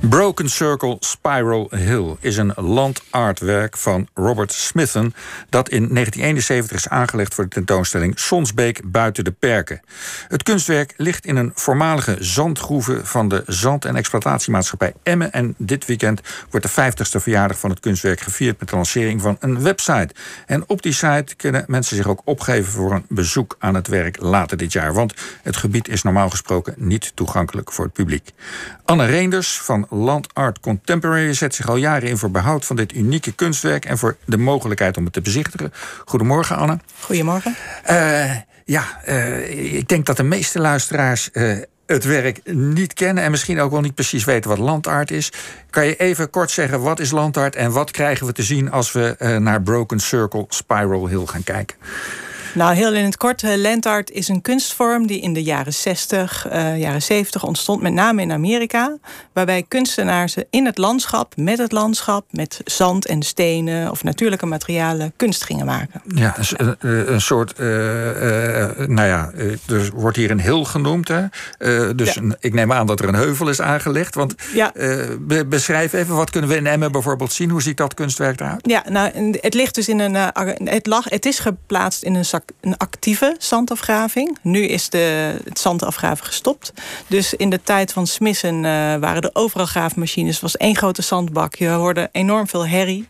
Broken Circle Spiral Hill is een landartwerk van Robert Smithen... dat in 1971 is aangelegd voor de tentoonstelling Sonsbeek buiten de perken. Het kunstwerk ligt in een voormalige zandgroeve van de zand- en exploitatiemaatschappij Emmen... en dit weekend wordt de 50ste verjaardag van het kunstwerk gevierd... met de lancering van een website. En op die site kunnen mensen zich ook opgeven voor een bezoek aan het werk later dit jaar. Want het gebied is normaal gesproken niet toegankelijk voor het publiek. Anne Reenders van Land Art Contemporary zet zich al jaren in voor behoud van dit unieke kunstwerk en voor de mogelijkheid om het te bezichtigen. Goedemorgen, Anne. Goedemorgen. Uh, ja, uh, ik denk dat de meeste luisteraars. Uh, het werk niet kennen en misschien ook wel niet precies weten wat landart is. Kan je even kort zeggen wat is landart en wat krijgen we te zien als we naar Broken Circle Spiral Hill gaan kijken? Nou, heel in het kort, uh, landart is een kunstvorm die in de jaren 60, uh, jaren 70 ontstond, met name in Amerika. Waarbij kunstenaars in het landschap, met het landschap, met zand en stenen of natuurlijke materialen kunst gingen maken. Ja, een, een soort, uh, nou ja, er wordt hier een hill genoemd. Hè? dus ja. ik neem aan dat er een heuvel is aangelegd. Want ja. beschrijf even, wat kunnen we in Emmen bijvoorbeeld zien? Hoe ziet dat kunstwerk eruit? Ja, nou, het ligt dus in een, het, lag, het is geplaatst in een een actieve zandafgraving. Nu is de, het zandafgraven gestopt. Dus in de tijd van Smissen uh, waren er overal graafmachines. Was één grote zandbak. Je hoorde enorm veel herrie.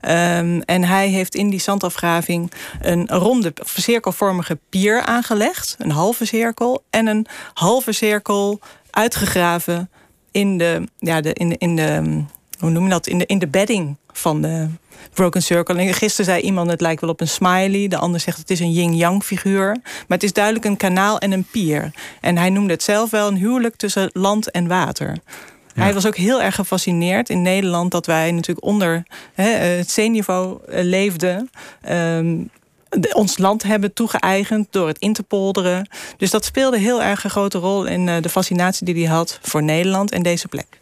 Um, en hij heeft in die zandafgraving een ronde, cirkelvormige pier aangelegd. Een halve cirkel. En een halve cirkel uitgegraven in de, ja, de, in de, in de hoe noem je dat? In de, in de bedding van de, Broken Circle. En gisteren zei iemand, het lijkt wel op een smiley. De ander zegt, het is een yin-yang figuur. Maar het is duidelijk een kanaal en een pier. En hij noemde het zelf wel een huwelijk tussen land en water. Hij was ook heel erg gefascineerd in Nederland dat wij natuurlijk onder hè, het zeeniveau eh, leefden. Um, ons land hebben toegeëigend door het in te polderen. Dus dat speelde heel erg een grote rol in uh, de fascinatie die hij had voor Nederland en deze plek.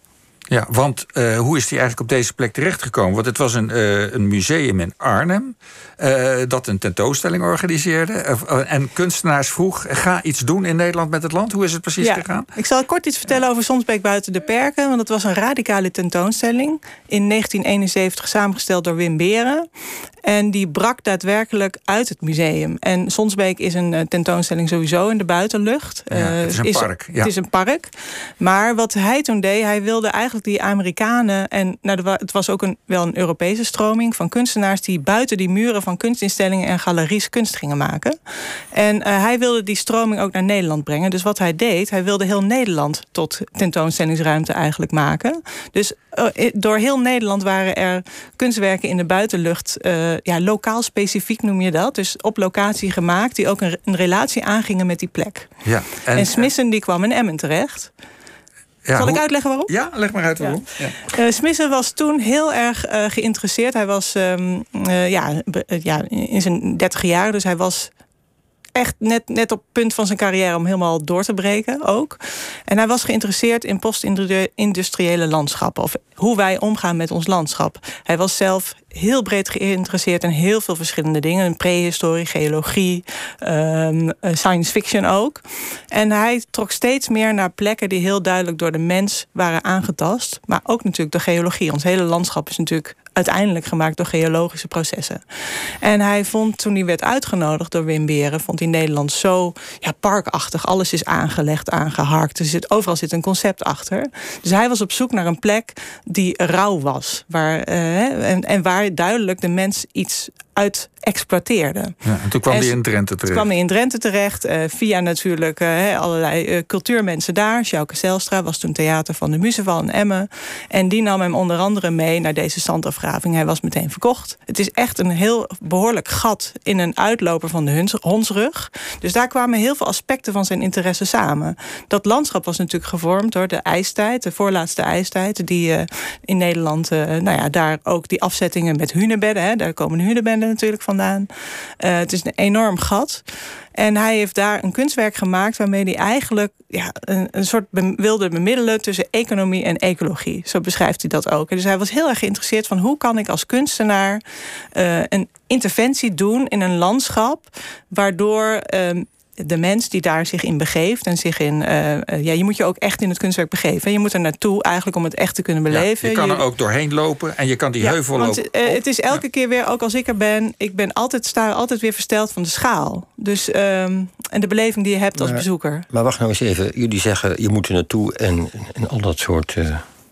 Ja, want uh, hoe is hij eigenlijk op deze plek terechtgekomen? Want het was een, uh, een museum in Arnhem uh, dat een tentoonstelling organiseerde. en kunstenaars vroeg, ga iets doen in Nederland met het land. Hoe is het precies ja, gegaan? Ik zal kort iets vertellen over Sonsbeek buiten de perken. Want het was een radicale tentoonstelling. In 1971 samengesteld door Wim Beren. En die brak daadwerkelijk uit het museum. En Sonsbeek is een tentoonstelling sowieso in de buitenlucht. Ja, het is een is, park. Ja. Het is een park. Maar wat hij toen deed, hij wilde eigenlijk die Amerikanen. En nou, het was ook een, wel een Europese stroming van kunstenaars die buiten die muren van kunstinstellingen en galeries kunst gingen maken. En uh, hij wilde die stroming ook naar Nederland brengen. Dus wat hij deed, hij wilde heel Nederland tot tentoonstellingsruimte eigenlijk maken. Dus uh, door heel Nederland waren er kunstwerken in de buitenlucht, uh, ja, lokaal specifiek noem je dat. Dus op locatie gemaakt, die ook een, een relatie aangingen met die plek. Ja, en, en Smissen die kwam in Emmen terecht. Ja, Zal ik hoe... uitleggen waarom? Ja, leg maar uit waarom. Ja. Ja. Uh, Smissen was toen heel erg uh, geïnteresseerd. Hij was um, uh, ja, ja, in zijn dertig jaar, dus hij was echt net, net op het punt van zijn carrière om helemaal door te breken ook. En hij was geïnteresseerd in post-industriële landschappen. Of hoe wij omgaan met ons landschap. Hij was zelf heel breed geïnteresseerd in heel veel verschillende dingen. In prehistorie, geologie, um, science fiction ook. En hij trok steeds meer naar plekken die heel duidelijk door de mens waren aangetast. Maar ook natuurlijk de geologie. Ons hele landschap is natuurlijk uiteindelijk gemaakt door geologische processen. En hij vond, toen hij werd uitgenodigd door Wim Beren... vond hij Nederland zo ja, parkachtig. Alles is aangelegd, aangeharkt. Er zit, overal zit een concept achter. Dus hij was op zoek naar een plek die rauw was. Waar, en, en waar duidelijk de mens iets uit exploiteerde. Ja, en toen kwam hij in Drenthe terecht. Toen kwam hij in Drenthe terecht. Uh, via natuurlijk uh, allerlei uh, cultuurmensen daar. Sjouke Zelstra was toen theater van de Muzeval in Emmen. En die nam hem onder andere mee naar deze zandafgraving. Hij was meteen verkocht. Het is echt een heel behoorlijk gat in een uitloper van de Honsrug. Dus daar kwamen heel veel aspecten van zijn interesse samen. Dat landschap was natuurlijk gevormd door de ijstijd. De voorlaatste ijstijd. Die in Nederland, nou ja, daar ook die afzettingen met hunebedden. Hè, daar komen de hunebedden natuurlijk vandaan. Uh, het is een enorm gat. En hij heeft daar een kunstwerk gemaakt waarmee hij eigenlijk ja, een, een soort wilde bemiddelen tussen economie en ecologie. Zo beschrijft hij dat ook. Dus hij was heel erg geïnteresseerd van hoe kan ik als kunstenaar uh, een interventie doen in een landschap, waardoor uh, de mens die daar zich in begeeft en zich in. Uh, ja, je moet je ook echt in het kunstwerk begeven. Je moet er naartoe eigenlijk om het echt te kunnen beleven. je kan er ook doorheen lopen en je kan die heuvel want, lopen. Uh, het is elke keer weer, ook als ik er ben, ik ben altijd, sta altijd weer versteld van de schaal. Dus, um, en de beleving die je hebt als bezoeker. Maar wacht nou eens even. Jullie zeggen je moet er naartoe en, en al dat soort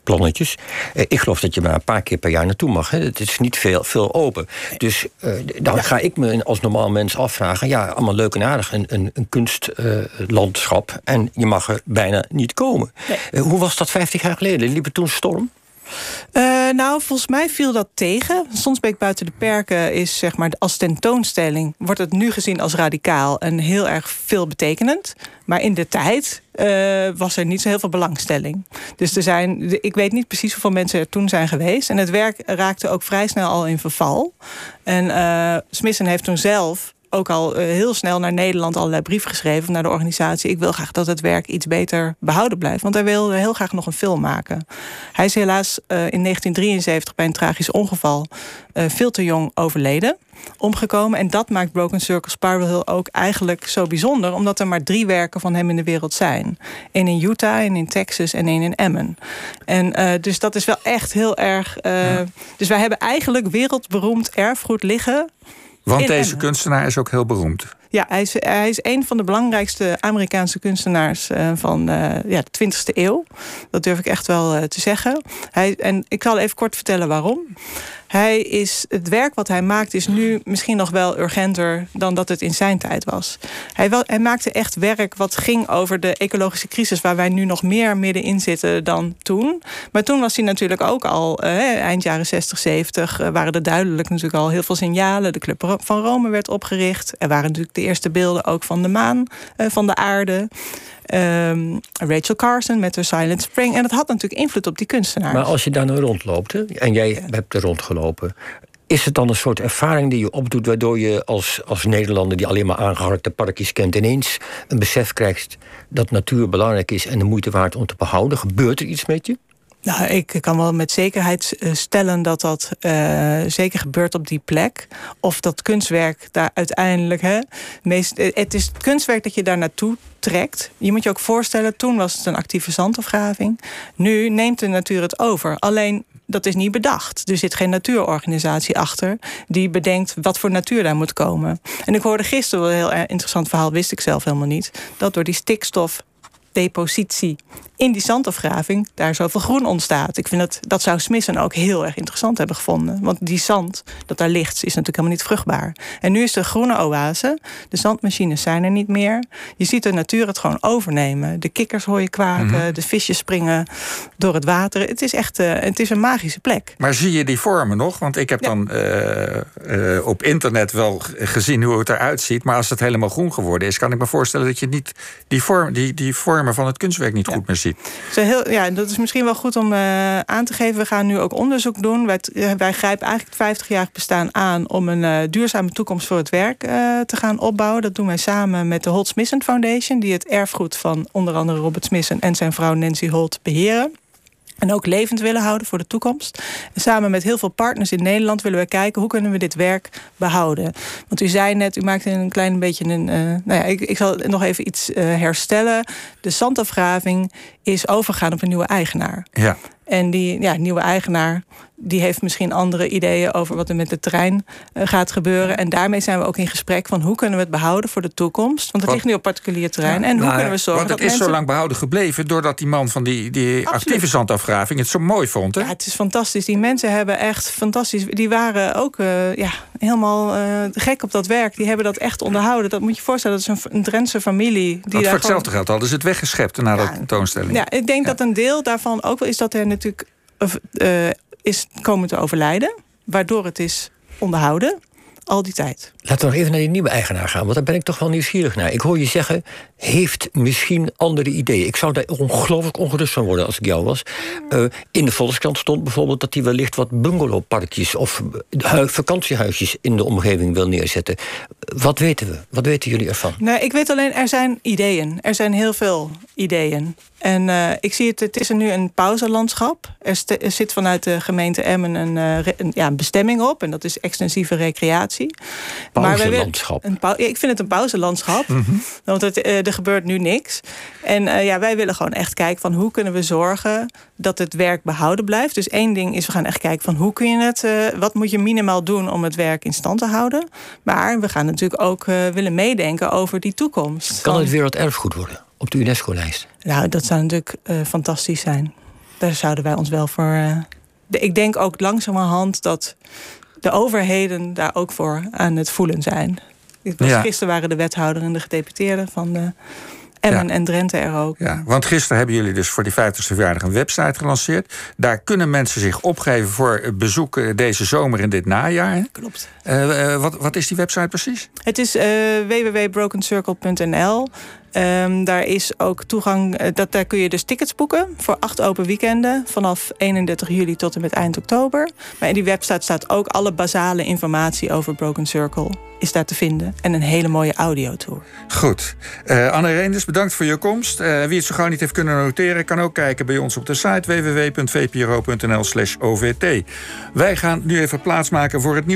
plannetjes. Eh, ik geloof dat je maar een paar keer per jaar naartoe mag. Hè. Het is niet veel, veel open. Dus uh, dan ga ik me als normaal mens afvragen... ja, allemaal leuk en aardig, een, een, een kunstlandschap... en je mag er bijna niet komen. Nee. hoe was dat 50 jaar geleden? Liep het toen storm? Uh, nou, volgens mij viel dat tegen. Sonsbeek buiten de perken is zeg maar als tentoonstelling wordt het nu gezien als radicaal en heel erg veelbetekenend. Maar in de tijd uh, was er niet zo heel veel belangstelling. Dus er zijn, ik weet niet precies hoeveel mensen er toen zijn geweest. En het werk raakte ook vrij snel al in verval. En uh, Smissen heeft toen zelf ook al eh, heel snel naar Nederland allerlei brief geschreven naar de organisatie. Ik wil graag dat het werk iets beter behouden blijft. Want hij wilde heel graag nog een film maken. Hij is helaas uh, in 1973 bij een tragisch ongeval uh, veel te jong overleden. Omgekomen. En dat maakt Broken Circle Spiral Hill ook eigenlijk zo bijzonder. Omdat er maar drie werken van hem in de wereld zijn. Eén in Utah, één in Texas en één in Emmen. En dus dat is wel echt heel erg. Ja. Dus wij hebben eigenlijk wereldberoemd erfgoed liggen want deze kunstenaar is ook heel beroemd. Ja, hij is, hij is een van de belangrijkste Amerikaanse kunstenaars uh, van uh, ja, de 20e eeuw. Dat durf ik echt wel uh, te zeggen. Hij, en ik zal even kort vertellen waarom. Hij is, het werk wat hij maakt is nu misschien nog wel urgenter dan dat het in zijn tijd was. Hij, wel, hij maakte echt werk wat ging over de ecologische crisis, waar wij nu nog meer middenin zitten dan toen. Maar toen was hij natuurlijk ook al, eh, eind jaren 60, 70, eh, waren er duidelijk natuurlijk al heel veel signalen. De Club van Rome werd opgericht. Er waren natuurlijk de eerste beelden ook van de maan, eh, van de aarde. Um, Rachel Carson met de Silent Spring. En dat had natuurlijk invloed op die kunstenaars. Maar als je daar nou rondloopt, hè, en jij hebt er rondgelopen... Is het dan een soort ervaring die je opdoet... waardoor je als, als Nederlander die alleen maar aangeharkte parkjes kent... ineens een besef krijgt dat natuur belangrijk is... en de moeite waard om te behouden? Gebeurt er iets met je? Nou, ik kan wel met zekerheid eh, stellen dat dat uh, zeker gebeurt op die plek. Of dat kunstwerk daar uiteindelijk. Hè, meest, eh, het is het kunstwerk dat je daar naartoe trekt. Je moet je ook voorstellen, toen was het een actieve zandafgraving. Nu neemt de natuur het over. Alleen dat is niet bedacht. Er zit geen natuurorganisatie achter die bedenkt wat voor natuur daar moet komen. En ik hoorde gisteren een heel interessant verhaal, wist ik zelf helemaal niet. Dat door die stikstofdepositie in die zandafgraving daar zoveel groen ontstaat. Ik vind dat, dat zou Smissen ook heel erg interessant hebben gevonden. Want die zand dat daar ligt, is natuurlijk helemaal niet vruchtbaar. En nu is er groene oase. De zandmachines zijn er niet meer. Je ziet de natuur het gewoon overnemen. De kikkers hoor je kwaken, mhm. de visjes springen door het water. Het is echt uh, het is een magische plek. Maar zie je die vormen nog? Want ik heb dan uh, uh, op internet wel gezien hoe het eruit ziet. Maar als het helemaal groen geworden is, kan ik me voorstellen dat je niet die, vorm, die, die vormen van het kunstwerk niet ja. goed meer ziet. Zo heel, ja, dat is misschien wel goed om uh, aan te geven. We gaan nu ook onderzoek doen. Wij, eh, wij grijpen eigenlijk het 50-jarig bestaan aan om een uh, duurzame toekomst voor het werk uh, te gaan opbouwen. Dat doen wij samen met de Holt Smissen Foundation, die het erfgoed van onder andere Robert Smissen en zijn vrouw Nancy Holt beheren. En ook levend willen houden voor de toekomst. En samen met heel veel partners in Nederland willen we kijken hoe kunnen we dit werk behouden. Want u zei net, u maakte een klein beetje een. Uh, nou ja, ik, ik zal nog even iets uh, herstellen. De zandafgraving is overgaan op een nieuwe eigenaar. Ja. En die ja, nieuwe eigenaar die heeft misschien andere ideeën over wat er met het terrein uh, gaat gebeuren. En daarmee zijn we ook in gesprek van hoe kunnen we het behouden voor de toekomst. Want het ligt nu op particulier terrein. Ja, en hoe nou, kunnen we zorgen want het is zo lang behouden gebleven doordat die man van die, die actieve zandafgraving het zo mooi vond. Hè? Ja, het is fantastisch. Die mensen hebben echt fantastisch. Die waren ook uh, ja, helemaal uh, gek op dat werk. Die hebben dat echt onderhouden. Dat moet je voorstellen. Dat is een, een Drentse familie. Die Want voor hetzelfde gewoon... geld hadden ze het weggeschept na ja, de tentoonstelling. Ja, ik denk dat een deel daarvan ook wel is dat er natuurlijk is komen te overlijden, waardoor het is onderhouden al die tijd. Laten we nog even naar die nieuwe eigenaar gaan, want daar ben ik toch wel nieuwsgierig naar. Ik hoor je zeggen, heeft misschien andere ideeën. Ik zou daar ongelooflijk ongerust van worden als ik jou was. Uh, in de Volkskrant stond bijvoorbeeld dat hij wellicht wat bungalowparkjes of vakantiehuisjes in de omgeving wil neerzetten. Wat weten we? Wat weten jullie ervan? Nee, ik weet alleen, er zijn ideeën. Er zijn heel veel ideeën. En uh, ik zie het, het is er nu een pauzelandschap. Er, er zit vanuit de gemeente Emmen een, uh, een, ja, een, bestemming op. En dat is extensieve recreatie. Pauzelandschap? Maar wij, een, ja, ik vind het een pauzelandschap. Mhm. Want het, uh, er gebeurt nu niks. En ja, wij willen gewoon echt kijken van hoe kunnen we zorgen dat het werk behouden blijft. Dus één ding is, we gaan echt kijken van hoe kun je het... wat moet je minimaal doen om het werk in stand te houden. Maar we gaan natuurlijk ook willen meedenken over die toekomst. Kan het werelderfgoed worden? Op de UNESCO-lijst? Nou, dat zou natuurlijk uh, fantastisch zijn. Daar zouden wij ons wel voor. Uh, de, ik denk ook langzamerhand dat de overheden daar ook voor aan het voelen zijn. Ja. Gisteren waren de wethouder en de gedeputeerden van de Emmen ja. en Drenthe er ook. Ja, want gisteren hebben jullie dus voor die 50ste verjaardag een website gelanceerd. Daar kunnen mensen zich opgeven voor bezoek deze zomer en dit najaar. Klopt. Uh, wat, wat is die website precies? Het is uh, www.brokencircle.nl. Um, daar is ook toegang, uh, dat, daar kun je dus tickets boeken voor acht open weekenden vanaf 31 juli tot en met eind oktober. Maar in die website staat ook alle basale informatie over Broken Circle is daar te vinden. En een hele mooie audiotour. Goed. Uh, Anne Reenders, bedankt voor je komst. Uh, wie het zo gauw niet heeft kunnen noteren... kan ook kijken bij ons op de site www.vpro.nl OVT. Wij gaan nu even plaatsmaken voor het nieuws.